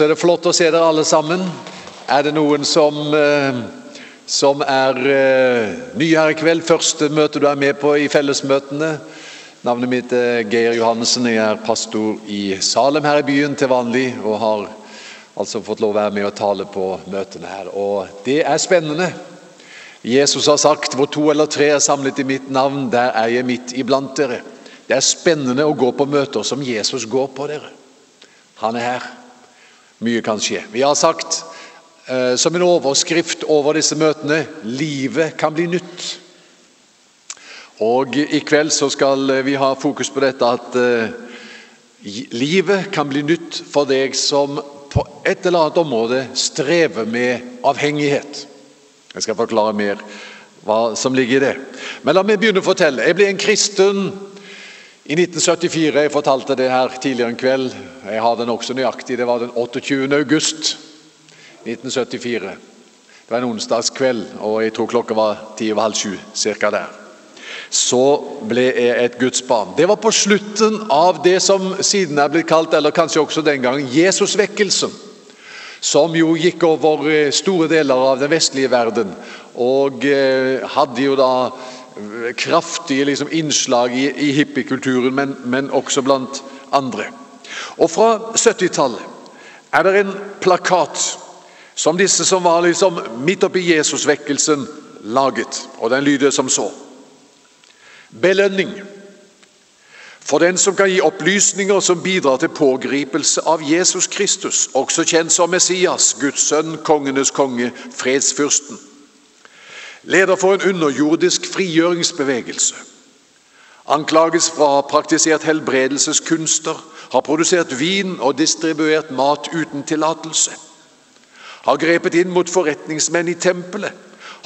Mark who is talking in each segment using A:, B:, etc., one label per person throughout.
A: Så er det flott å se dere alle sammen. Er det noen som, eh, som er ny her i kveld? Første møte du er med på i fellesmøtene. Navnet mitt er Geir Johannessen. Jeg er pastor i Salem her i byen til vanlig. Og har altså fått lov å være med og tale på møtene her. Og det er spennende. Jesus har sagt 'hvor to eller tre er samlet i mitt navn, der er jeg midt iblant dere'. Det er spennende å gå på møter som Jesus går på dere. Han er her. Mye kan skje. Vi har sagt eh, som en overskrift over disse møtene 'Livet kan bli nytt'. Og I kveld så skal vi ha fokus på dette at eh, livet kan bli nytt for deg som på et eller annet område strever med avhengighet. Jeg skal forklare mer hva som ligger i det. Men la meg begynne å fortelle. Jeg ble en kristen i 1974. Jeg fortalte det her tidligere en kveld. Jeg har det nokså nøyaktig. Det var den 28. august 1974. Det var en onsdagskveld, og jeg tror klokka var ti over halv sju. Cirka der. Så ble jeg et Guds barn. Det var på slutten av det som siden er blitt kalt, eller kanskje også den gang, Jesusvekkelsen som jo gikk over eh, store deler av den vestlige verden. Og eh, hadde jo da kraftige liksom, innslag i, i hippiekulturen, men, men, også blant andre. Og fra 70-tallet er det en plakat som disse som var liksom midt oppi Jesusvekkelsen, laget. Og den lyder som så. Belønning for den som kan gi opplysninger som bidrar til pågripelse av Jesus Kristus, også kjent som Messias, Guds sønn, kongenes konge, fredsfyrsten. Leder for en underjordisk frigjøringsbevegelse. Anklages fra å ha praktisert helbredelseskunster, har produsert vin og distribuert mat uten tillatelse. Har grepet inn mot forretningsmenn i tempelet.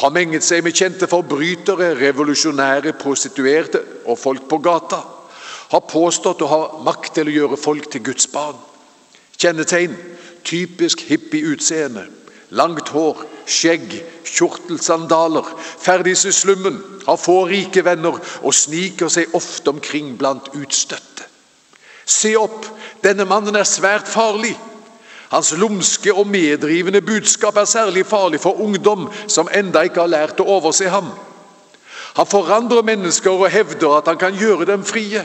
A: Har menget seg med kjente forbrytere, revolusjonære prostituerte og folk på gata har påstått å ha makt til å gjøre folk til Guds barn. Kjennetegn typisk hippie utseende. Langt hår, skjegg, kjortelsandaler. Ferdes i slummen, har få rike venner og sniker seg ofte omkring blant utstøtte. Se opp, denne mannen er svært farlig. Hans lumske og medrivende budskap er særlig farlig for ungdom som enda ikke har lært å overse ham. Han forandrer mennesker og hevder at han kan gjøre dem frie.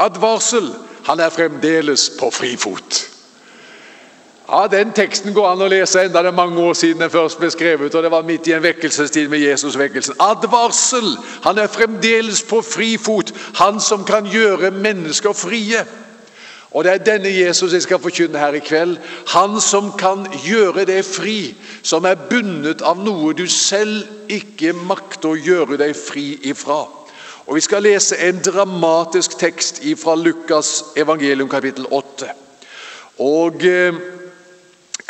A: Advarsel han er fremdeles på frifot. Ja, Den teksten går an å lese enda det er mange år siden den først ble skrevet. og Det var midt i en vekkelsestid med Jesusvekkelsen. Advarsel! Han er fremdeles på frifot, han som kan gjøre mennesker frie. Og Det er denne Jesus jeg skal forkynne her i kveld. Han som kan gjøre deg fri, som er bundet av noe du selv ikke makter å gjøre deg fri ifra. Og Vi skal lese en dramatisk tekst fra Lukas evangelium kapittel 8. Og eh,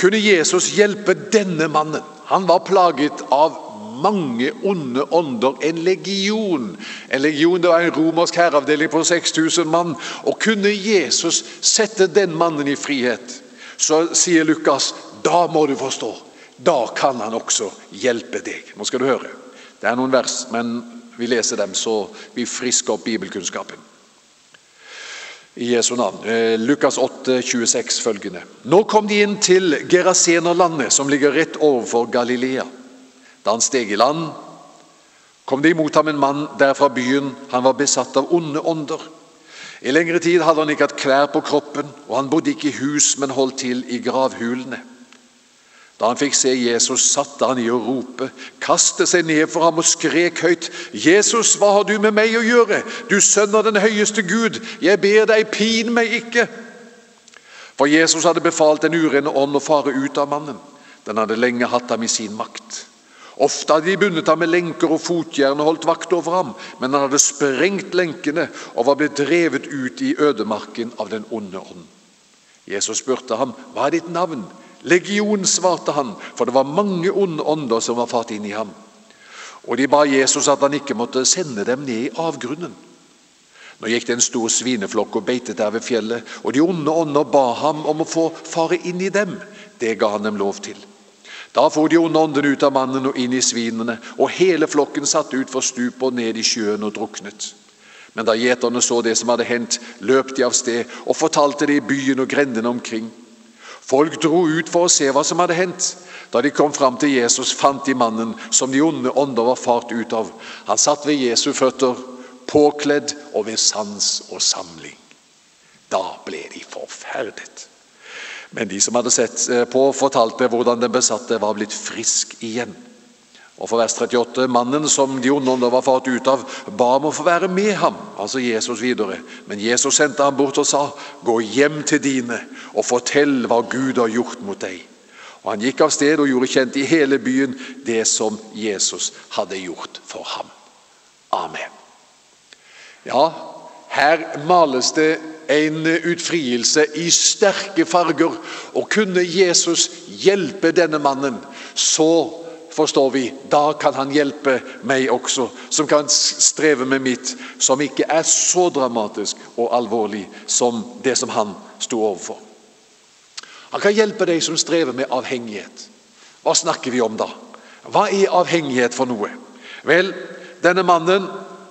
A: kunne Jesus hjelpe denne mannen? Han var plaget av mange onde ånder, en legion. En legion, Det var en romersk herreavdeling på 6000 mann. Og kunne Jesus sette den mannen i frihet, så sier Lukas da må du forstå. Da kan han også hjelpe deg. Nå skal du høre. Det er noen vers, men vi leser dem, så vi frisker opp bibelkunnskapen. I Jesu navn. Eh, Lukas 8, 26 følgende. Nå kom de inn til Gerasenerlandet, som ligger rett overfor Galilea. Da han steg i land, kom det imot ham en mann der fra byen. Han var besatt av onde ånder. I lengre tid hadde han ikke hatt klær på kroppen, og han bodde ikke i hus, men holdt til i gravhulene. Da han fikk se Jesus, satte han i å rope, kastet seg ned for ham og skrek høyt. 'Jesus, hva har du med meg å gjøre? Du sønn av den høyeste Gud, jeg ber deg, pin meg ikke.' For Jesus hadde befalt den urene ånd å fare ut av mannen. Den hadde lenge hatt ham i sin makt. Ofte hadde de bundet ham med lenker og fotjern og holdt vakt over ham, men han hadde sprengt lenkene og var blitt drevet ut i ødemarken av den onde ånd. Jesus spurte ham, 'Hva er ditt navn?' Legion, svarte han, for det var mange onde ånder som var fart inn i ham. Og de ba Jesus at han ikke måtte sende dem ned i avgrunnen. Nå gikk det en stor svineflokk og beitet der ved fjellet, og de onde ånder ba ham om å få fare inn i dem. Det ga han dem lov til. Da for de onde åndene ut av mannen og inn i svinene, og hele flokken satte utfor stupet og ned i sjøen og druknet. Men da gjeterne så det som hadde hendt, løp de av sted og fortalte det i byen og grendene omkring. Folk dro ut for å se hva som hadde hendt. Da de kom fram til Jesus, fant de mannen som de onde ånder var fart ut av. Han satt ved Jesu føtter, påkledd og ved sans og samling. Da ble de forferdet. Men de som hadde sett eh, på, fortalte hvordan den besatte var blitt frisk igjen. Og for vers 38.: Mannen som de onde ånder var fart ut av, ba om å få være med ham, altså Jesus videre. Men Jesus sendte ham bort og sa, Gå hjem til dine og fortell hva Gud har gjort mot deg. Og Han gikk av sted og gjorde kjent i hele byen det som Jesus hadde gjort for ham. Amen. Ja, her males det en utfrielse i sterke farger. Og kunne Jesus hjelpe denne mannen, så forstår vi, da kan han hjelpe meg også, som kan streve med mitt, som ikke er så dramatisk og alvorlig som det som han sto overfor. Han kan hjelpe deg som strever med avhengighet. Hva snakker vi om da? Hva er avhengighet for noe? Vel, denne mannen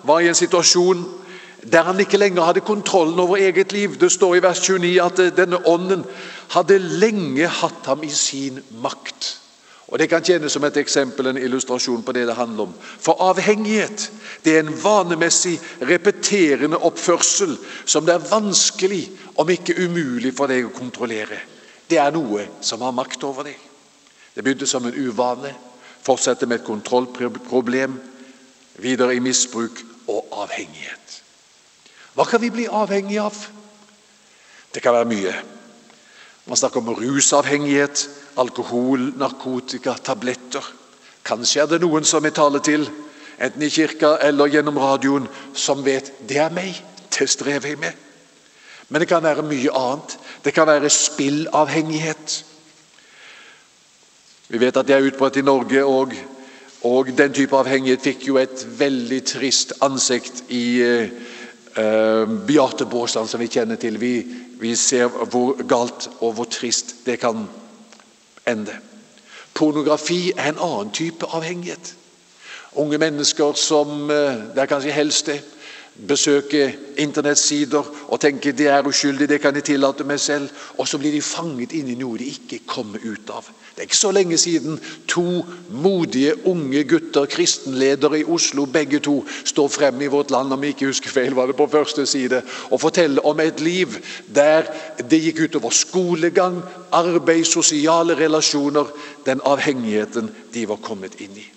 A: var i en situasjon der han ikke lenger hadde kontrollen over eget liv. Det står i vers 29 at denne ånden hadde lenge hatt ham i sin makt. Og Det kan tjene som et eksempel, en illustrasjon på det det handler om. For avhengighet det er en vanemessig, repeterende oppførsel som det er vanskelig, om ikke umulig, for deg å kontrollere. Det er noe som har makt over deg. Det begynte som en uvane, fortsetter med et kontrollproblem, videre i misbruk og avhengighet. Hva kan vi bli avhengig av? Det kan være mye. Man snakker om rusavhengighet, alkohol, narkotika, tabletter. Kanskje er det noen som vi taler til, enten i kirka eller gjennom radioen, som vet det er meg. Det strever jeg med. Men det kan være mye annet. Det kan være spillavhengighet. Vi vet at det er utbredt i Norge, og, og den type avhengighet fikk jo et veldig trist ansikt i eh, Eh, Beate Baasland, som vi kjenner til. Vi, vi, ser hvor galt og hvor trist det kan ende. Pornografi er en annen type avhengighet. Unge mennesker som eh, Det er kanskje helst det besøke internettsider og tenke det er uskyldig, det kan jeg tillate meg selv. Og så blir de fanget inn i noe de ikke kommer ut av. Det er ikke så lenge siden to modige unge gutter, kristenledere i Oslo, begge to, står frem i Vårt Land, om jeg ikke husker feil, var det på første side, og forteller om et liv der det gikk utover skolegang, arbeid, sosiale relasjoner, den avhengigheten de var kommet inn i.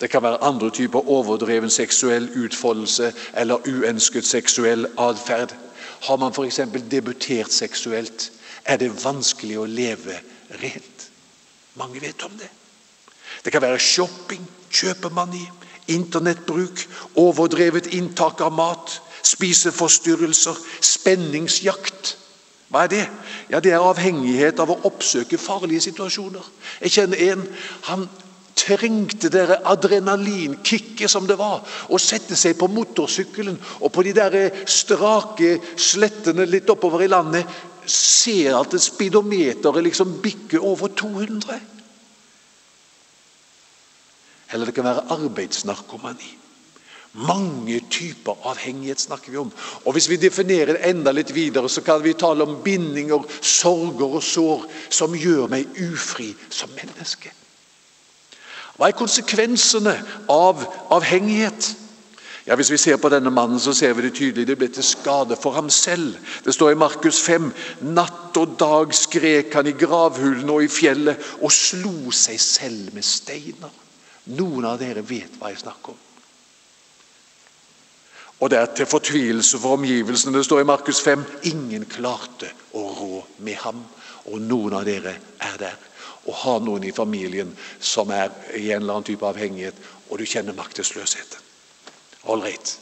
A: Det kan være andre typer overdreven seksuell utfoldelse eller uønsket seksuell atferd. Har man f.eks. debutert seksuelt, er det vanskelig å leve rent. Mange vet om det. Det kan være shopping, kjøpemani, internettbruk, overdrevet inntak av mat, spiseforstyrrelser, spenningsjakt. Hva er det? Ja, Det er avhengighet av å oppsøke farlige situasjoner. Jeg kjenner en han trengte dere adrenalinkicket som det var å sette seg på motorsykkelen og på de der strake slettene litt oppover i landet ser at speedometeret liksom bikker over 200. Eller det kan være arbeidsnarkomani. Mange typer avhengighet snakker vi om. Og Hvis vi definerer det enda litt videre, så kan vi tale om bindinger, sorger og sår som gjør meg ufri som menneske. Hva er konsekvensene av avhengighet? Ja, Hvis vi ser på denne mannen, så ser vi det tydelig. Det ble til skade for ham selv. Det står i Markus 5.: Natt og dag skrek han i gravhulene og i fjellet og slo seg selv med steiner. Noen av dere vet hva jeg snakker om. Og det er til fortvilelse for omgivelsene. Det står i Markus 5.: Ingen klarte å rå med ham. Og noen av dere er der og ha noen i familien som er i en eller annen type avhengighet, og du kjenner maktesløsheten. Ålreit.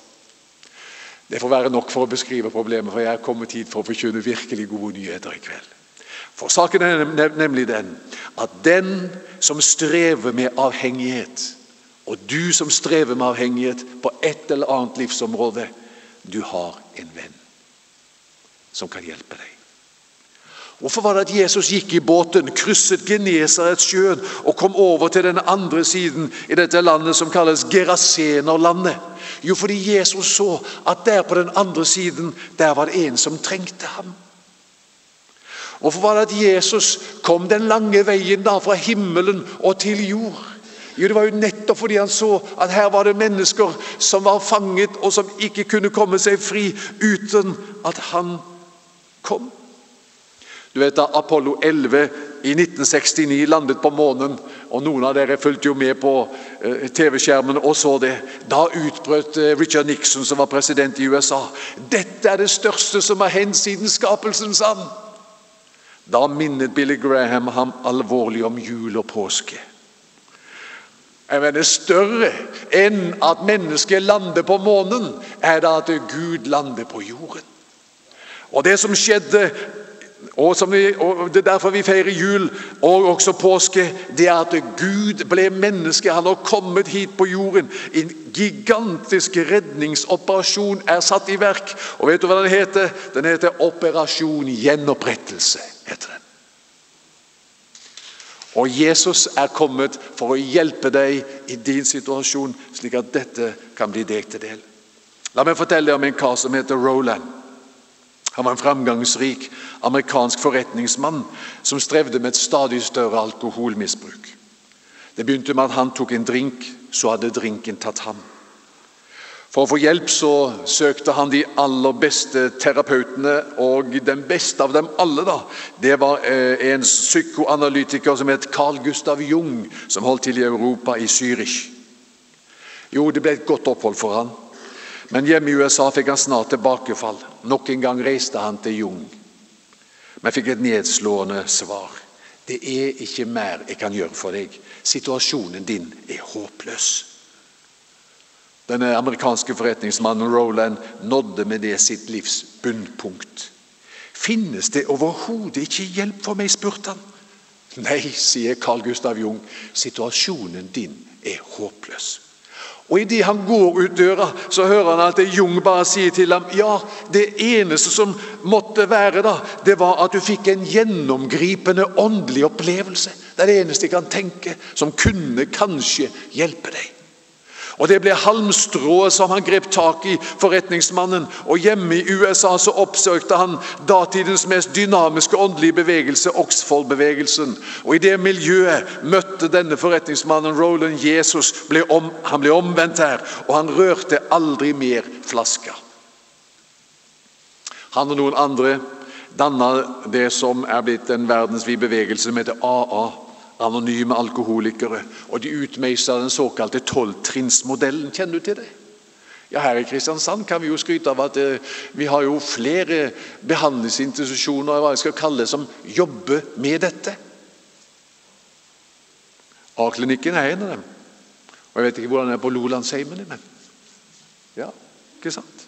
A: Det får være nok for å beskrive problemet, for jeg er kommet hit for å forkynne virkelig gode nyheter i kveld. For saken er nemlig den at den som strever med avhengighet, og du som strever med avhengighet på et eller annet livsområde, du har en venn som kan hjelpe deg. Hvorfor var det at Jesus gikk i båten, krysset Genesaretsjøen og kom over til den andre siden i dette landet som kalles Gerasenerlandet? Jo, fordi Jesus så at der på den andre siden der var det en som trengte ham. Hvorfor var det at Jesus kom den lange veien da fra himmelen og til jord? Jo, Det var jo nettopp fordi han så at her var det mennesker som var fanget, og som ikke kunne komme seg fri uten at han kom. Du vet da Apollo 11 i 1969 landet på månen, og noen av dere fulgte jo med på eh, TV-skjermen og så det. Da utbrøt eh, Richard Nixon, som var president i USA, 'Dette er det største som har hendt siden skapelsen', sa han. Da minnet Billy Graham ham alvorlig om jul og påske. Jeg mener Større enn at mennesket lander på månen, er det at Gud lander på jorden. Og Det som skjedde og, vi, og Det er derfor vi feirer jul og også påske. Det er at Gud ble menneske. Han har kommet hit på jorden. En gigantisk redningsoperasjon er satt i verk. Og vet du hva den heter? Den heter Operasjon gjenopprettelse. heter den. Og Jesus er kommet for å hjelpe deg i din situasjon, slik at dette kan bli deg til del. La meg fortelle deg om en kar som heter Roland. Han var en framgangsrik amerikansk forretningsmann som strevde med et stadig større alkoholmisbruk. Det begynte med at han tok en drink, så hadde drinken tatt ham. For å få hjelp så søkte han de aller beste terapeutene, og den beste av dem alle da, det var eh, en psykoanalytiker som het Carl Gustav Jung, som holdt til i Europa, i Zürich. Jo, det ble et godt opphold for han. Men hjemme i USA fikk han snart tilbakefall. Nok en gang reiste han til Jung, men fikk et nedslående svar. Det er ikke mer jeg kan gjøre for deg. Situasjonen din er håpløs. Denne amerikanske forretningsmannen Roland nådde med det sitt livs bunnpunkt. Finnes det overhodet ikke hjelp for meg? spurte han. Nei, sier Carl Gustav Jung, situasjonen din er håpløs. Og Idet han går ut døra, så hører han at Jung bare sier til ham ja, det eneste som måtte være, da, det var at du fikk en gjennomgripende åndelig opplevelse. Det er det eneste jeg kan tenke som kunne kanskje hjelpe deg. Og Det ble halmstrået som han grep tak i, forretningsmannen. Og Hjemme i USA så oppsøkte han datidens mest dynamiske åndelige bevegelse, Oxford-bevegelsen. Og I det miljøet møtte denne forretningsmannen Roland Jesus. Ble om, han ble omvendt her, og han rørte aldri mer flaska. Han og noen andre danna det som er blitt en verdensvid bevegelse som heter AA anonyme alkoholikere. Og de utmeisla den såkalte tolvtrinnsmodellen. Kjenner du til det? Ja, Her i Kristiansand kan vi jo skryte av at eh, vi har jo flere behandlingsinstitusjoner hva jeg skal kalle det, som jobber med dette. A-klinikken er en av dem. Og Jeg vet ikke hvordan det er på Lolandsheimen. Men ja, ikke sant?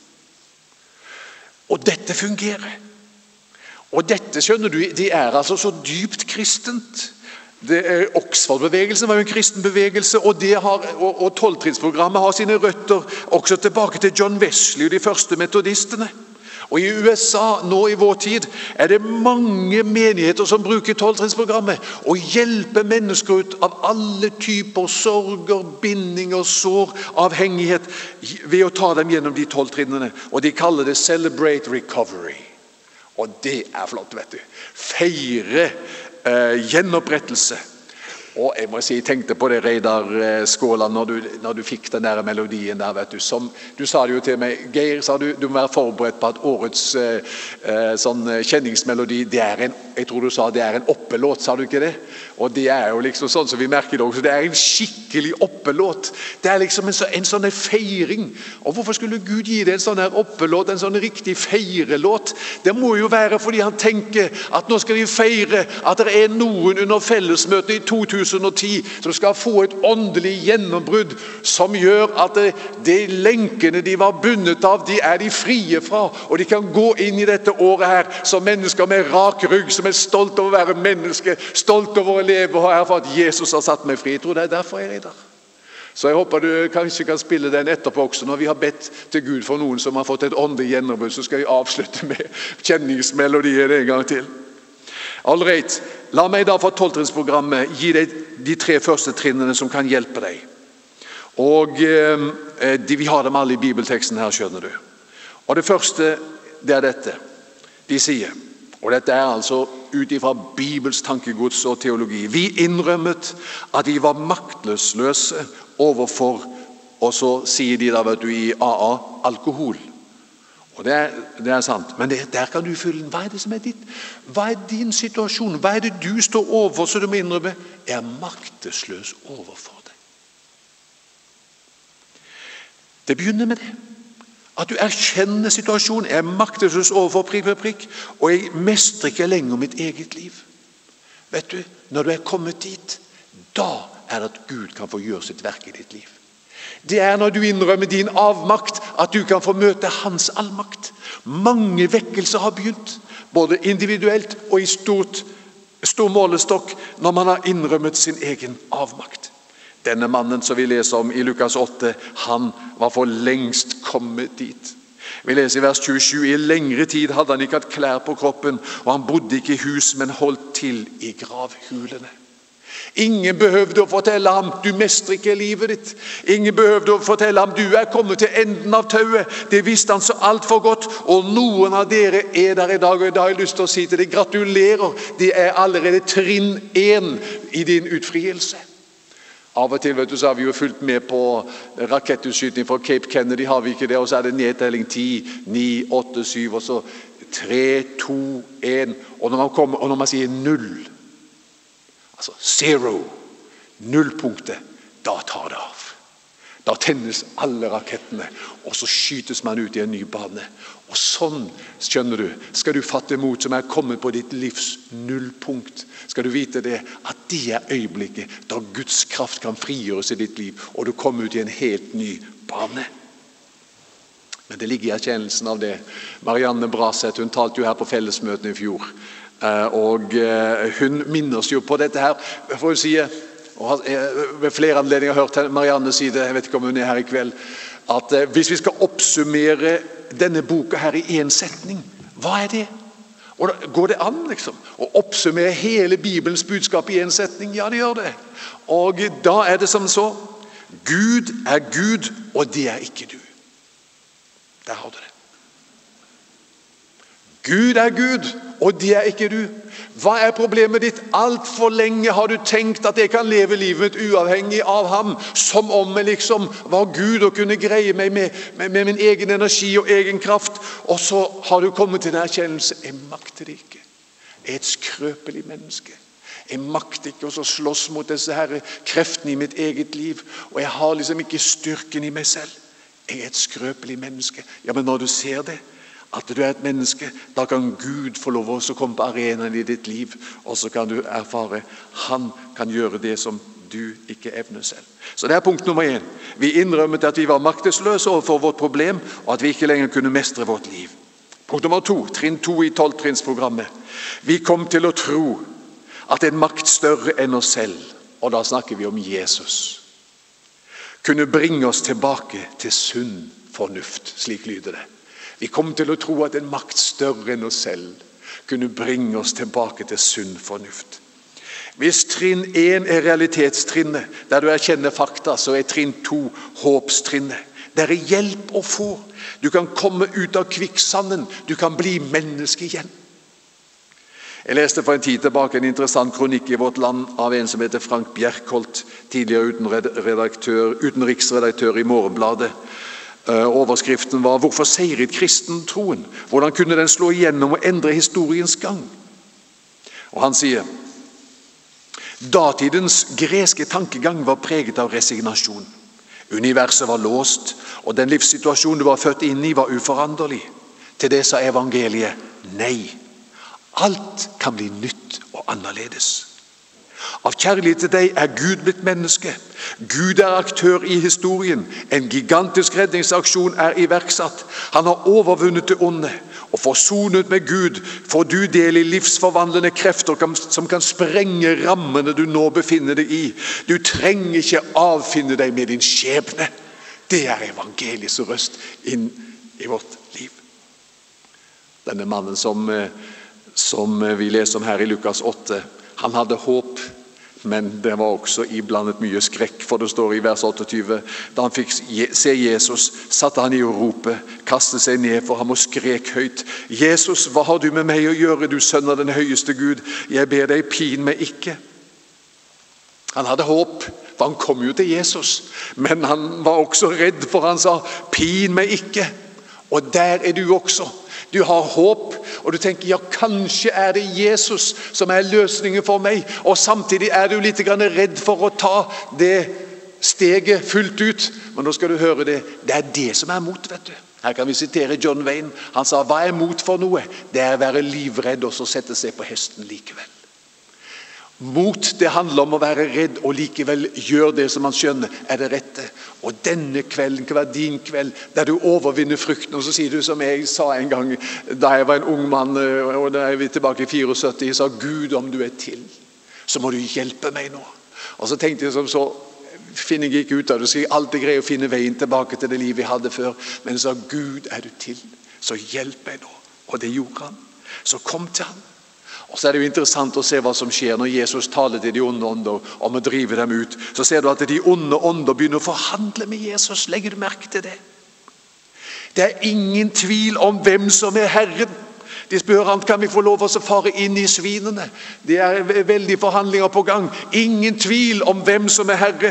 A: Og dette fungerer. Og dette skjønner du, det er altså så dypt kristent Oxford-bevegelsen var jo en kristen bevegelse, og, og, og tolvtrinnsprogrammet har sine røtter også tilbake til John Wesley og de første metodistene. Og I USA nå i vår tid er det mange menigheter som bruker tolvtrinnsprogrammet og hjelper mennesker ut av alle typer sorger, bindinger, sår, avhengighet ved å ta dem gjennom de tolv trinnene. Og De kaller det 'Celebrate Recovery'. Og det er flott, vet du. Feire eh, gjenopprettelse. Og jeg må si, jeg tenkte på det, Reidar eh, Skåland, når du, når du fikk den der melodien der. vet Du som, du sa det jo til meg, Geir sa du, du må være forberedt på at årets eh, eh sånn eh, kjenningsmelodi det er en jeg tror du sa det er en oppelåt, sa du ikke det? Og Det er jo liksom sånn som vi merker det også. Det er en skikkelig oppelåt. Det er liksom en, så, en sånn feiring. Og Hvorfor skulle Gud gi deg en sånn her oppelåt, en sånn riktig feirelåt? Det må jo være fordi han tenker at nå skal vi feire at det er noen under fellesmøtet i 2010 som skal få et åndelig gjennombrudd som gjør at det, de lenkene de var bundet av, de er de frie fra. Og de kan gå inn i dette året her som mennesker med rak rygg. som er stolt over å være menneske, stolt over å leve og for at Jesus har satt meg fri. Jeg tror det er derfor jeg er der. Så jeg håper du kanskje kan spille den etterpå også. Når vi har bedt til Gud for noen som har fått et åndelig gjennombrudd, så skal vi avslutte med kjenningsmelodien en gang til. All right. La meg da fra tolvtrinnsprogrammet gi deg de tre første trinnene som kan hjelpe deg. Og eh, de, Vi har dem alle i bibelteksten her, skjønner du. Og Det første det er dette. De sier Og Dette er altså ut ifra Bibels tankegods og teologi. Vi innrømmet at de var maktesløse overfor Og så sier de da vet du, i AA alkohol. Og det er, det er sant. Men det, der kan du fylle Hva er det som er ditt? Hva er din situasjon? Hva er det du står overfor så du må innrømme? Er maktesløs overfor det. Det begynner med det. At du erkjenner situasjonen. Jeg er maktesløs overfor prikk prikk, prikk, og jeg mestrer ikke lenger mitt eget liv. Vet du, Når du er kommet dit, da er det at Gud kan få gjøre sitt verk i ditt liv. Det er når du innrømmer din avmakt, at du kan få møte Hans allmakt. Mange vekkelser har begynt, både individuelt og i stort, stor målestokk, når man har innrømmet sin egen avmakt. Denne mannen som vi leser om i Lukas 8, han var for lengst kommet dit. Vi leser i vers 27 i lengre tid hadde han ikke hatt klær på kroppen, og han bodde ikke i hus, men holdt til i gravhulene. Ingen behøvde å fortelle ham du mestrer ikke livet ditt. Ingen behøvde å fortelle ham du er kommet til enden av tauet. Det visste han så altfor godt. Og noen av dere er der i dag, og da har jeg lyst til å si til deg gratulerer. Det er allerede trinn én i din utfrielse. Av og til vet du, så har vi jo fulgt med på rakettutskyting fra Cape Kennedy. har vi ikke det, Og så er det nedtelling 10, 9, 8, 7, og så 3, 2, 1. Og når man, kommer, og når man sier null, altså zero, nullpunktet, da tar det av. Da tennes alle rakettene, og så skytes man ut i en ny bane. Og Sånn skjønner du, skal du fatte mot som er kommet på ditt livs nullpunkt. Skal du vite det, at det er øyeblikket da Guds kraft kan frigjøres i ditt liv, og du kommer ut i en helt ny bane. Men det ligger i erkjennelsen av det. Marianne Braseth hun talte jo her på fellesmøtene i fjor. Eh, og eh, Hun minner oss jo på dette her. for hun si og eh, ved flere anledninger hørt Marianne si det, jeg vet ikke om hun er her i kveld, at eh, hvis vi skal oppsummere denne boka her i én setning, hva er det? Og da Går det an liksom, å oppsummere hele Bibelens budskap i én setning? Ja, det gjør det. Og da er det som så Gud er Gud, og det er ikke du. Der har du det. Gud er Gud, og det er ikke du. Hva er problemet ditt? Altfor lenge har du tenkt at jeg kan leve livet mitt uavhengig av ham. Som om jeg liksom var Gud og kunne greie meg med, med, med min egen energi og egen kraft. Og så har du kommet til en erkjennelse jeg makter det ikke. Jeg er et skrøpelig menneske. Jeg makter ikke å slåss mot disse her kreftene i mitt eget liv. Og jeg har liksom ikke styrken i meg selv. Jeg er et skrøpelig menneske. Ja, Men når du ser det, at du er et menneske. Da kan Gud få lov å komme på arenaen i ditt liv, og så kan du erfare Han kan gjøre det som du ikke evner selv. Så Det er punkt nummer én. Vi innrømmet at vi var maktesløse overfor vårt problem, og at vi ikke lenger kunne mestre vårt liv. Punkt nummer to, trinn to i tolvtrinnsprogrammet. Vi kom til å tro at en makt større enn oss selv, og da snakker vi om Jesus, kunne bringe oss tilbake til sunn fornuft. Slik lyder det. Vi kom til å tro at en makt større enn oss selv kunne bringe oss tilbake til sunn fornuft. Hvis trinn én er realitetstrinnet, der du erkjenner fakta, så er trinn to håpstrinnet. Det er hjelp å få. Du kan komme ut av kvikksanden. Du kan bli menneske igjen. Jeg leste for en tid tilbake en interessant kronikk i Vårt Land av en som heter Frank Bjerkholt, tidligere utenriksredaktør i Morgenbladet. Eh, overskriften var 'Hvorfor seiret kristentroen?' Hvordan kunne den slå igjennom og endre historiens gang? Og Han sier datidens greske tankegang var preget av resignasjon. Universet var låst, og den livssituasjonen du var født inn i, var uforanderlig. Til det sa evangeliet nei. Alt kan bli nytt og annerledes. Av kjærlighet til deg er Gud blitt menneske. Gud er aktør i historien. En gigantisk redningsaksjon er iverksatt. Han har overvunnet det onde. Og forsonet med Gud får du del i livsforvandlende krefter som kan sprenge rammene du nå befinner deg i. Du trenger ikke avfinne deg med din skjebne. Det er evangeliets røst inn i vårt liv. Denne mannen som, eh, som vi leser om her i Lukas 8, han hadde håp Men det var også iblandet mye skrekk, for det står i vers 28 Da han fikk se Jesus, satte han i å rope, kastet seg ned for ham og skrek høyt. Jesus, hva har du med meg å gjøre, du sønn av den høyeste Gud? Jeg ber deg, pin meg ikke. Han hadde håp, for han kom jo til Jesus. Men han var også redd, for han sa, 'Pin meg ikke'. Og der er du også. Du har håp, og du tenker ja, kanskje er det Jesus som er løsningen for meg. Og samtidig er du litt redd for å ta det steget fullt ut. Men nå skal du høre det. Det er det som er mot. vet du. Her kan vi sitere John Wayne. Han sa hva er mot for noe? Det er å være livredd og så sette seg på hesten likevel. Mot det handler om å være redd og likevel gjøre det som man skjønner er det rette. Og denne kvelden kan være din kveld, der du overvinner frykten. Og så sier du som jeg sa en gang da jeg var en ung mann, og da er vi tilbake i 74, jeg sa Gud, om du er til, så må du hjelpe meg nå. Og så tenkte jeg som så finner jeg ikke ut av det, så jeg alltid greie å finne veien tilbake til det livet jeg hadde før. Men jeg sa Gud, er du til, så hjelp meg nå. Og det gjorde han. Så kom til han. Og så er det jo interessant å se hva som skjer når Jesus taler til de onde ånder om å drive dem ut. Så ser du at de onde ånder begynner å forhandle med Jesus. Legger du merke til det? Det er ingen tvil om hvem som er Herren. De spør han, kan vi få lov å fare inn i svinene. Det er veldige forhandlinger på gang. Ingen tvil om hvem som er herre.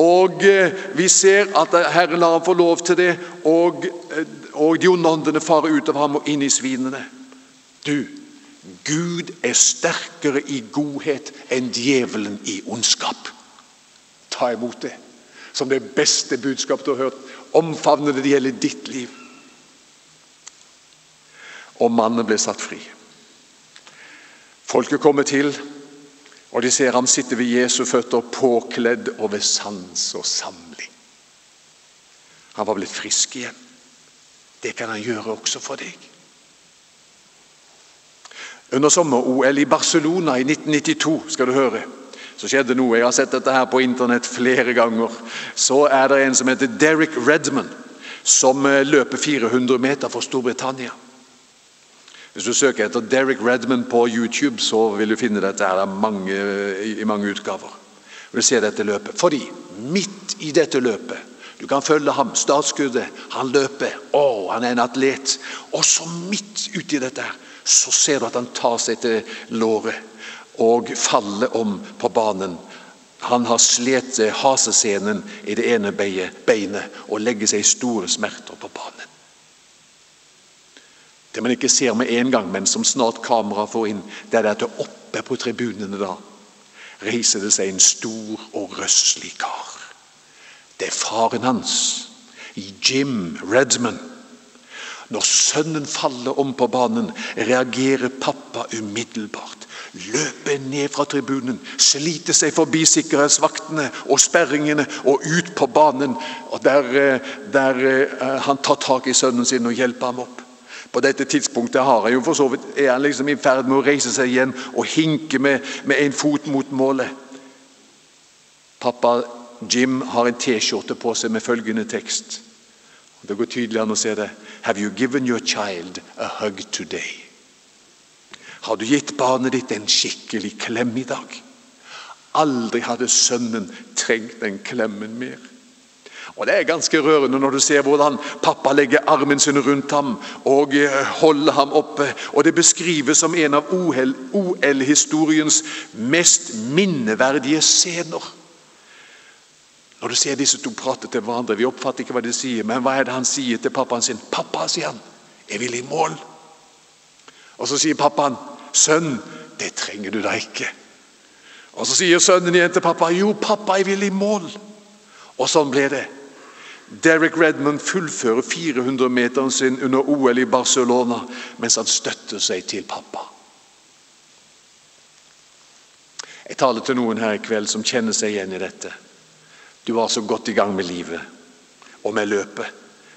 A: Og eh, Vi ser at Herren lar ham få lov til det, og, eh, og de onde åndene farer ut av ham og inn i svinene. Du, Gud er sterkere i godhet enn djevelen i ondskap. Ta imot det som det beste budskap du har hørt. Omfavne det, det gjelder ditt liv. Og mannen ble satt fri. Folket kommer til, og de ser ham sitte ved Jesu føtter, påkledd og ved sans og samling. Han var blitt frisk igjen. Det kan han gjøre også for deg. Under sommer-OL i Barcelona i 1992 skal du høre, så skjedde noe. Jeg har sett dette her på internett flere ganger. Så er det en som heter Derek Redman, som eh, løper 400 meter for Storbritannia. Hvis du søker etter Derek Redman på YouTube, så vil du finne dette her mange, i mange utgaver. Du ser dette løpet. Fordi midt i dette løpet Du kan følge ham, startskuddet. Han løper. Å, han er en atlet. Og så midt uti dette her, så ser du at han tar seg til låret og faller om på banen. Han har slet hasescenen i det ene beinet og legger seg i store smerter på banen. Det man ikke ser med en gang, men som snart kameraet får inn, det er at oppe på tribunene da reiser det seg en stor og røslig kar. Det er faren hans, Jim Redman når sønnen faller om på banen, reagerer pappa umiddelbart. Løper ned fra tribunen, sliter seg forbi sikkerhetsvaktene og sperringene og ut på banen. Der, eh, der uh, han tar tak i sønnen sin og hjelper ham opp. På dette tidspunktet har han jo for så vidt, er han liksom i ferd med å reise seg igjen og hinke med, med en fot mot målet. Pappa Jim har en T-skjorte på seg med følgende tekst. Det går tydelig an å se det. Have you given your child a hug today? Har du gitt barnet ditt en skikkelig klem i dag? Aldri hadde sønnen trengt den klemmen mer. Og Det er ganske rørende når du ser hvordan pappa legger armen sin rundt ham og eh, holder ham oppe. Og Det beskrives som en av OL-historiens mest minneverdige scener. Når du ser disse to prate til hverandre, Vi oppfatter ikke hva de sier, men hva er det han sier til pappaen sin? 'Pappa', sier han, 'jeg vil i mål'. Og Så sier pappaen, 'Sønn, det trenger du da ikke'. Og Så sier sønnen igjen til pappa, 'Jo, pappa, jeg vil i mål'. Og sånn ble det. Derek Redmond fullfører 400-meteren sin under OL i Barcelona mens han støtter seg til pappa. Jeg taler til noen her i kveld som kjenner seg igjen i dette. Du var så godt i gang med livet og med løpet,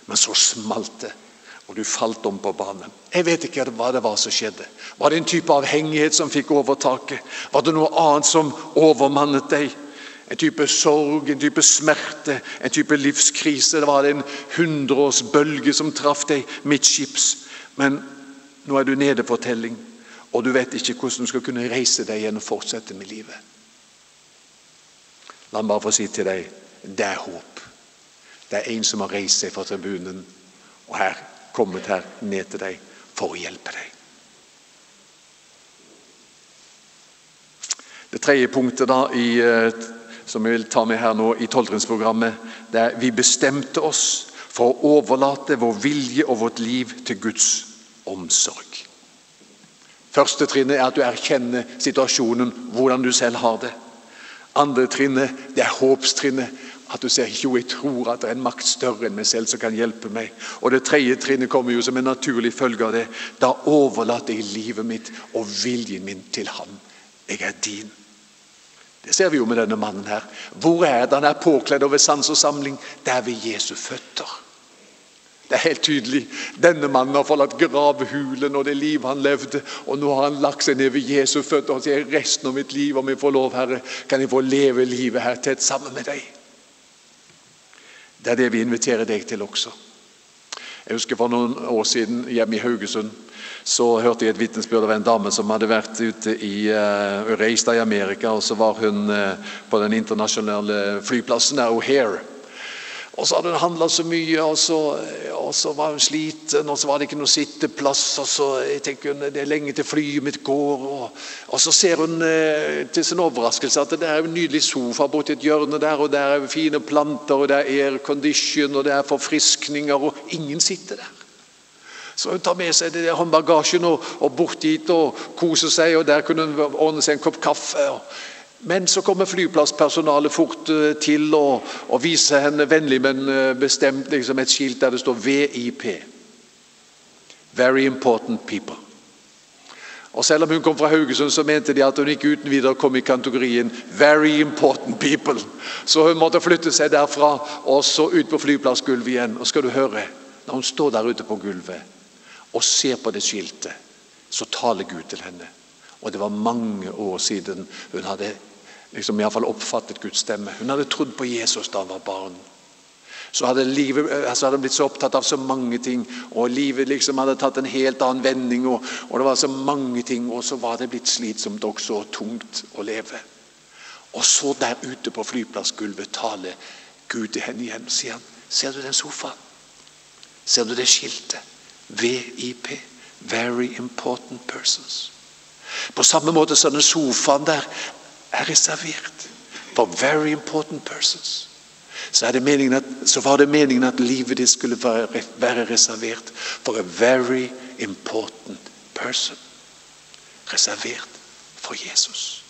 A: men så smalt det. Og du falt om på banen. Jeg vet ikke hva det var som skjedde. Var det en type avhengighet som fikk overtaket? Var det noe annet som overmannet deg? En type sorg, en type smerte, en type livskrise. Det var en hundreårsbølge som traff deg midtskips. Men nå er du nede for telling, og du vet ikke hvordan du skal kunne reise deg igjen og fortsette med livet. La meg bare få si til deg det er håp. Det er en som har reist seg fra tribunen og her kommet her ned til deg for å hjelpe deg. Det tredje punktet da i, eh, som jeg vil ta med her nå i tolvtrinnsprogrammet, det er vi bestemte oss for å overlate vår vilje og vårt liv til Guds omsorg. Første trinnet er at du erkjenner situasjonen, hvordan du selv har det. Andre trinnet det er håpstrinnet. At du ser jo, jeg tror at det er en makt større enn meg selv som kan hjelpe meg. Og Det tredje trinnet kommer jo som en naturlig følge av det. Da overlater jeg livet mitt og viljen min til ham. Jeg er din. Det ser vi jo med denne mannen her. Hvor er det han er påkledd over sans og samling? Det er ved Jesu føtter. Det er helt tydelig. Denne mannen har forlatt gravhulen og det liv han levde. Og nå har han lagt seg ned ved Jesu føtter og sier resten av mitt liv, om jeg får lov, Herre, kan jeg få leve livet her tett sammen med deg. Det er det vi inviterer deg til også. Jeg husker For noen år siden hjemme i Haugesund så hørte jeg et vitnesbyrd av en dame som hadde vært ute i uh, reist i Amerika. og Så var hun uh, på den internasjonale flyplassen der, O'Hare. Og så hadde hun handla så mye, og så, og så, var hun sliten, og så var det ikke noe sitteplass. og så jeg tenker hun, Det er lenge til flyet mitt går. Og, og så ser hun eh, til sin overraskelse at det er en nydelig sofa borti et hjørne der, og der er fine planter, og det er aircondition, og det er forfriskninger, og ingen sitter der. Så hun tar med seg det håndbagasjen og, og bort dit og koser seg. og Der kunne hun ordne seg en kopp kaffe. og men så kommer flyplasspersonalet fort eh, til og, og viser henne vennlig, men eh, bestemt liksom et skilt der det står VIP. Very important people. Og Selv om hun kom fra Haugesund, så mente de at hun ikke uten videre kom i kategorien 'very important people'. Så hun måtte flytte seg derfra og så ut på flyplassgulvet igjen. Og skal du høre, Når hun står der ute på gulvet og ser på det skiltet, så taler Gud til henne. Og det var mange år siden hun hadde liksom i fall oppfattet Guds stemme. Hun hadde trodd på Jesus da hun var barn. Så hadde livet altså hadde blitt så opptatt av så mange ting, og livet liksom hadde tatt en helt annen vending. Og, og det var så mange ting, og så var det blitt slitsomt også og tungt å leve. Og så der ute på flyplassgulvet taler Gud til henne igjen. sier han, Ser du den sofaen? Ser du det skiltet? VIP. Very important persons. På samme måte som den sofaen der er reservert for very important persons. Så, at, så, var det meningen at livet ditt skulle være, være reservert for a very important person. Reservert for Jesus.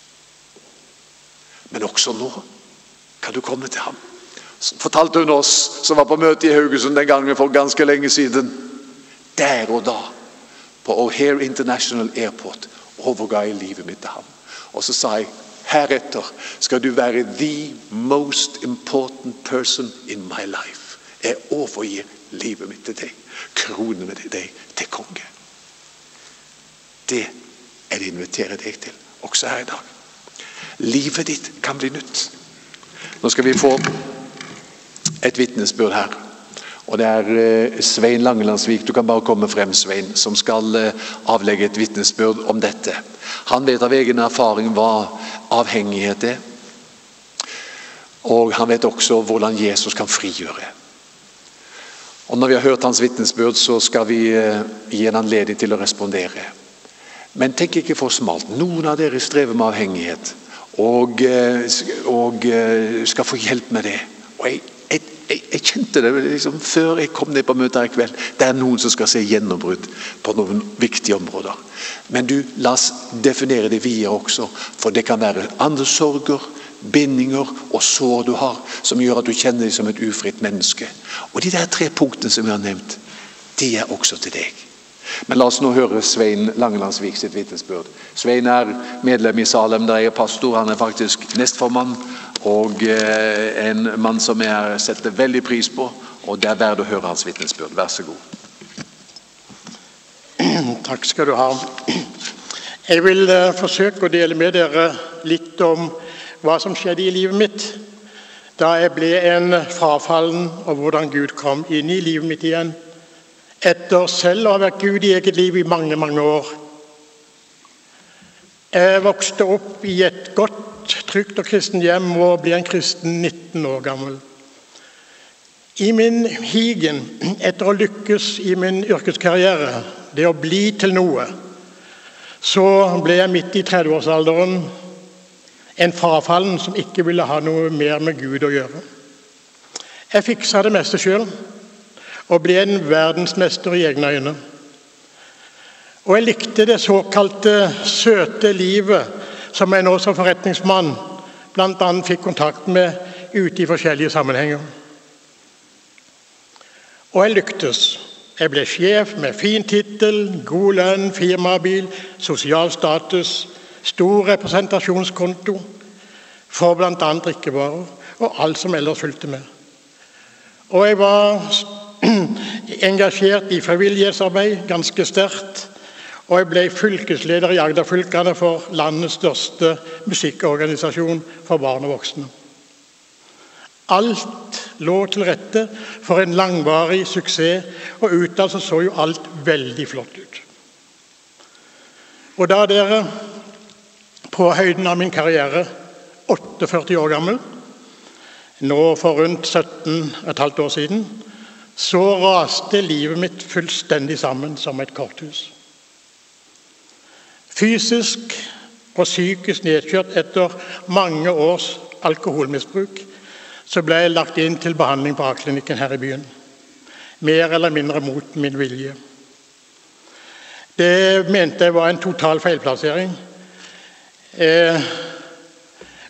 A: Men også nå kan du komme til ham. Fortalte hun oss som var på møte i Haugesund den gangen for ganske lenge siden. Der og da, på O'Hare International Airport, overga jeg livet mitt til ham. Og så sa jeg Heretter skal du være the most important person in my life. Jeg overgir livet mitt til deg. Kronene til deg til konge. Det er det jeg inviterer deg til, også her i dag. Livet ditt kan bli nytt. Nå skal vi få et vitnesbyrd her. Og Det er eh, Svein Langelandsvik, du kan bare komme frem, Svein, som skal eh, avlegge et vitnesbyrd om dette. Han vet av egen erfaring hva avhengighet er. Og han vet også hvordan Jesus kan frigjøre. Og Når vi har hørt hans vitnesbyrd, så skal vi eh, gi en anledning til å respondere. Men tenk ikke for smalt. Noen av dere strever med avhengighet og, og skal få hjelp med det. Og jeg jeg, jeg, kjente det liksom, før jeg kom ned på møtet her i kveld. Det er noen som skal se gjennombrudd på noen viktige områder. Men du, la oss definere det videre også. For det kan være andre sorger, bindinger og sår du har, som gjør at du kjenner deg som et ufritt menneske. Og de der tre punktene som jeg har nevnt, de er også til deg. Men la oss nå høre Svein Langelandsvik sitt vitnesbyrd. Svein er medlem i Salem, der jeg er pastor. Han er faktisk nestformann og eh, en mann som jeg setter veldig pris på. Og det er verdt å høre hans vitnesbyrd. Vær så god.
B: Takk skal du ha. Jeg vil uh, forsøke å dele med dere litt om hva som skjedde i livet mitt da jeg ble en frafallen, og hvordan Gud kom inn i livet mitt igjen. Etter selv å ha vært Gud i eget liv i mange, mange år. Jeg vokste opp i et godt trygt og kristen hjem og ble en kristen 19 år gammel. I min higen etter å lykkes i min yrkeskarriere, det å bli til noe, så ble jeg midt i 30-årsalderen en frafallen som ikke ville ha noe mer med Gud å gjøre. Jeg fiksa det meste sjøl og ble en verdensmester i egne øyne. Og jeg likte det såkalte søte livet som jeg nå som forretningsmann bl.a. fikk kontakt med ute i forskjellige sammenhenger. Og jeg lyktes. Jeg ble sjef med fin tittel, god lønn, firmabil, sosial status, stor representasjonskonto for bl.a. drikkevarer og alt som ellers fulgte med. Og jeg var engasjert i frivillighetsarbeid ganske sterkt. Og jeg ble fylkesleder i Agderfylkene for landets største musikkorganisasjon for barn og voksne. Alt lå til rette for en langvarig suksess, og utad så jo alt veldig flott ut. Og da dere, på høyden av min karriere, 48 år gammel, nå for rundt 17 15 år siden, så raste livet mitt fullstendig sammen som et korthus. Fysisk og psykisk nedkjørt etter mange års alkoholmisbruk så ble jeg lagt inn til behandling på A-klinikken her i byen. Mer eller mindre mot min vilje. Det mente jeg var en total feilplassering. Eh,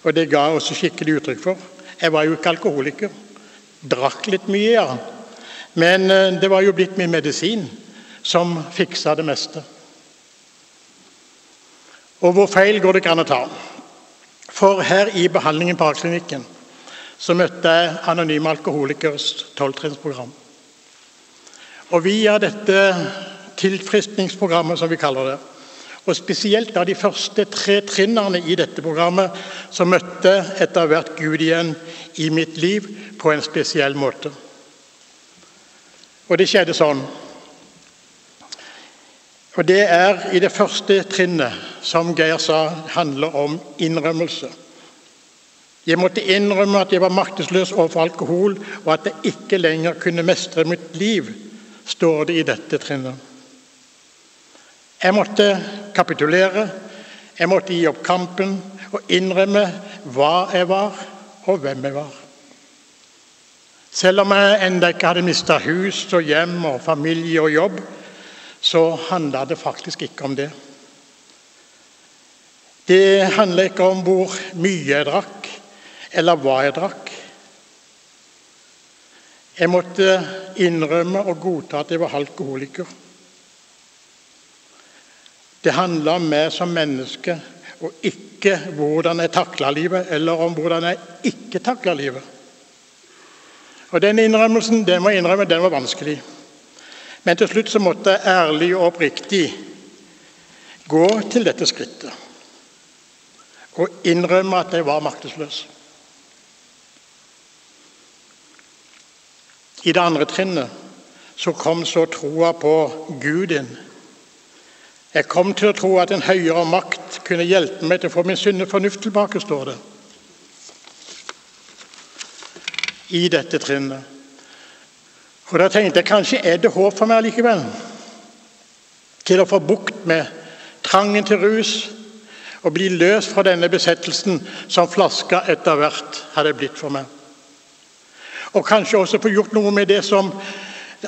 B: og det ga jeg også skikkelig uttrykk for. Jeg var jo ikke alkoholiker. Drakk litt mye, ja. Men eh, det var jo blitt min medisin som fiksa det meste. Og hvor feil går det ikke an å ta? For her i behandlingen på Aksklinikken så møtte jeg Anonyme alkoholikers tolvtrinnsprogram. Og via dette tilfriskningsprogrammet, som vi kaller det, og spesielt av de første tre trinnene i dette programmet, så møtte etter hvert Gud igjen i mitt liv på en spesiell måte. Og det skjedde sånn og Det er i det første trinnet, som Geir sa, handler om innrømmelse. Jeg måtte innrømme at jeg var maktesløs overfor alkohol, og at jeg ikke lenger kunne mestre mitt liv, står det i dette trinnet. Jeg måtte kapitulere, jeg måtte gi opp kampen og innrømme hva jeg var, og hvem jeg var. Selv om jeg ennå ikke hadde mista hus og hjem og familie og jobb, så handla det faktisk ikke om det. Det handler ikke om hvor mye jeg drakk, eller hva jeg drakk. Jeg måtte innrømme og godta at jeg var alkoholiker. Det handla om meg som menneske, og ikke hvordan jeg takla livet, eller om hvordan jeg ikke takla livet. Og Den innrømmelsen den må jeg innrømme, den var vanskelig. Men til slutt så måtte jeg ærlig og oppriktig gå til dette skrittet og innrømme at jeg var maktesløs. I det andre trinnet så kom så troa på Gud inn. Jeg kom til å tro at en høyere makt kunne hjelpe meg til å få min sunne fornuft tilbake, står det. I dette trinnet. Og Da tenkte jeg kanskje er det håp for meg likevel. Til å få bukt med trangen til rus og bli løs fra denne besettelsen som flaska etter hvert hadde blitt for meg. Og kanskje også få gjort noe med det som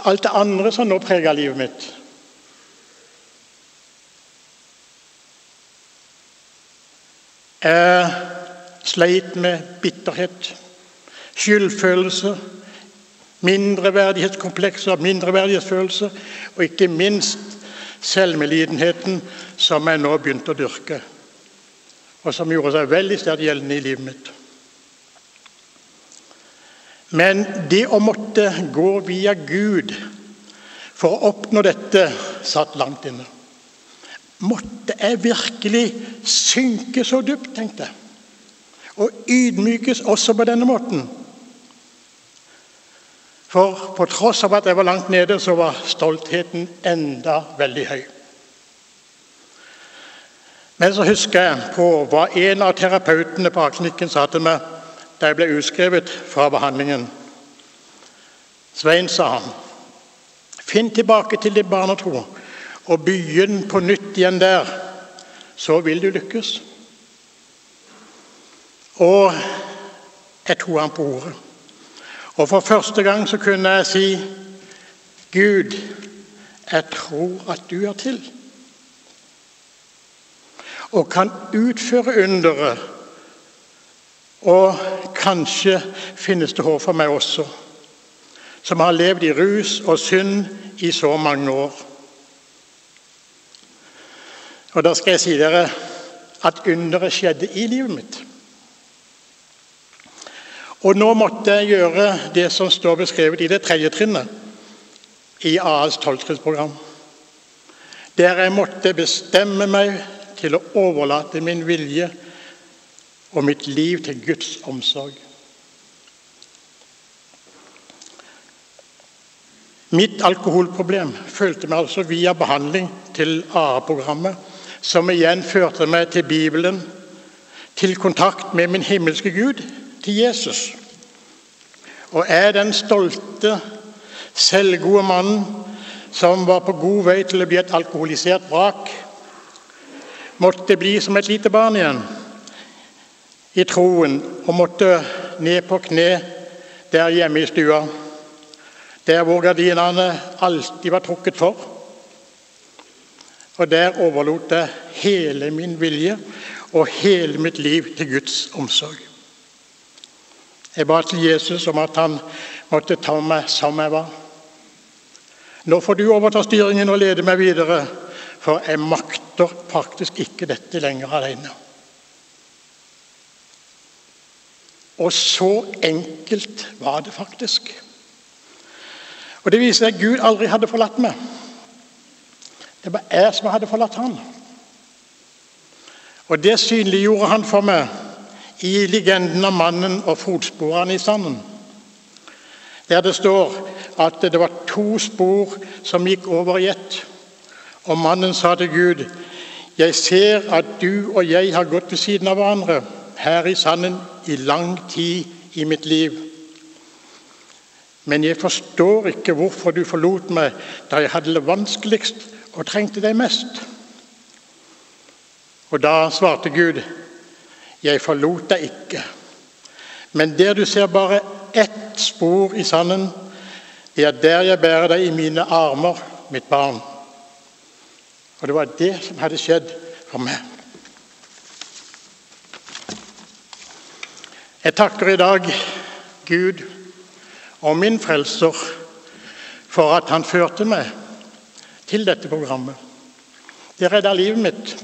B: alt det andre som nå preger livet mitt. Jeg sleit med bitterhet, skyldfølelse mindreverdighetskomplekser, mindreverdighetsfølelse og ikke minst selvmedlidenheten som jeg nå begynte å dyrke, og som gjorde seg veldig sterkt gjeldende i livet mitt. Men det å måtte gå via Gud for å oppnå dette satt langt inne. Måtte jeg virkelig synke så dypt, tenkte jeg, og ydmykes også på denne måten? For på tross av at jeg var langt nede, så var stoltheten enda veldig høy. Men så husker jeg på hva en av terapeutene på A-klinikken sa til meg da jeg ble utskrevet fra behandlingen. Svein, sa han, finn tilbake til din barnetro og begynn på nytt igjen der. Så vil du lykkes. Og jeg tok ham på ordet. Og for første gang så kunne jeg si Gud, jeg tror at du er til og kan utføre underet. Og kanskje finnes det håp for meg også, som har levd i rus og synd i så mange år. Og Da skal jeg si dere at underet skjedde i livet mitt. Og nå måtte jeg gjøre det som står beskrevet i det tredje trinnet i AAs tolvtrinnsprogram. Der jeg måtte bestemme meg til å overlate min vilje og mitt liv til Guds omsorg. Mitt alkoholproblem følte meg altså via behandling til AA-programmet, som igjen førte meg til Bibelen, til kontakt med min himmelske Gud, til Jesus. Og er den stolte, selvgode mannen som var på god vei til å bli et alkoholisert vrak, måtte bli som et lite barn igjen i troen og måtte ned på kne der hjemme i stua, der hvor gardinene alltid var trukket for. Og der overlot jeg hele min vilje og hele mitt liv til Guds omsorg. Jeg ba til Jesus om at han måtte ta meg som jeg var. Nå får du overta styringen og lede meg videre, for jeg makter faktisk ikke dette lenger alene. Og så enkelt var det faktisk. Og Det viser at Gud aldri hadde forlatt meg. Det var jeg som hadde forlatt han. Og Det synliggjorde han for meg i legenden om mannen og fotsporene i sanden. Der det står at det var to spor som gikk over i ett. Og mannen sa til Gud, 'Jeg ser at du og jeg har gått ved siden av hverandre her i sanden i lang tid i mitt liv.' 'Men jeg forstår ikke hvorfor du forlot meg da jeg hadde det vanskeligst og trengte deg mest.' Og da svarte Gud, 'Jeg forlot deg ikke.' Men der du ser bare ett spor i sanden, det er der jeg bærer deg i mine armer, mitt barn. Og det var det som hadde skjedd for meg. Jeg takker i dag Gud og min frelser for at han førte meg til dette programmet. Det redda livet mitt.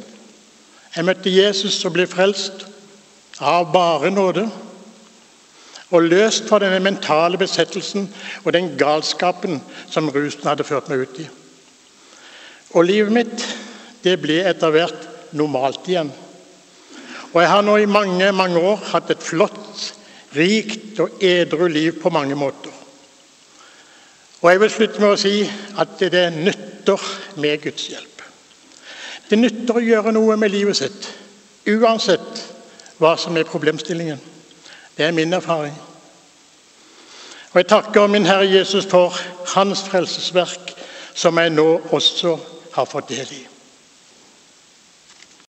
B: Jeg møtte Jesus og ble frelst av bare nåde. Og løst fra denne mentale besettelsen og den galskapen som rusen hadde ført meg ut i. Og livet mitt det ble etter hvert normalt igjen. Og jeg har nå i mange, mange år hatt et flott, rikt og edru liv på mange måter. Og jeg vil slutte med å si at det nytter med Guds hjelp. Det nytter å gjøre noe med livet sitt, uansett hva som er problemstillingen. Det er min erfaring. Og Jeg takker min Herre Jesus for Hans frelsesverk, som jeg nå også har fått del i.